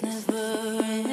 never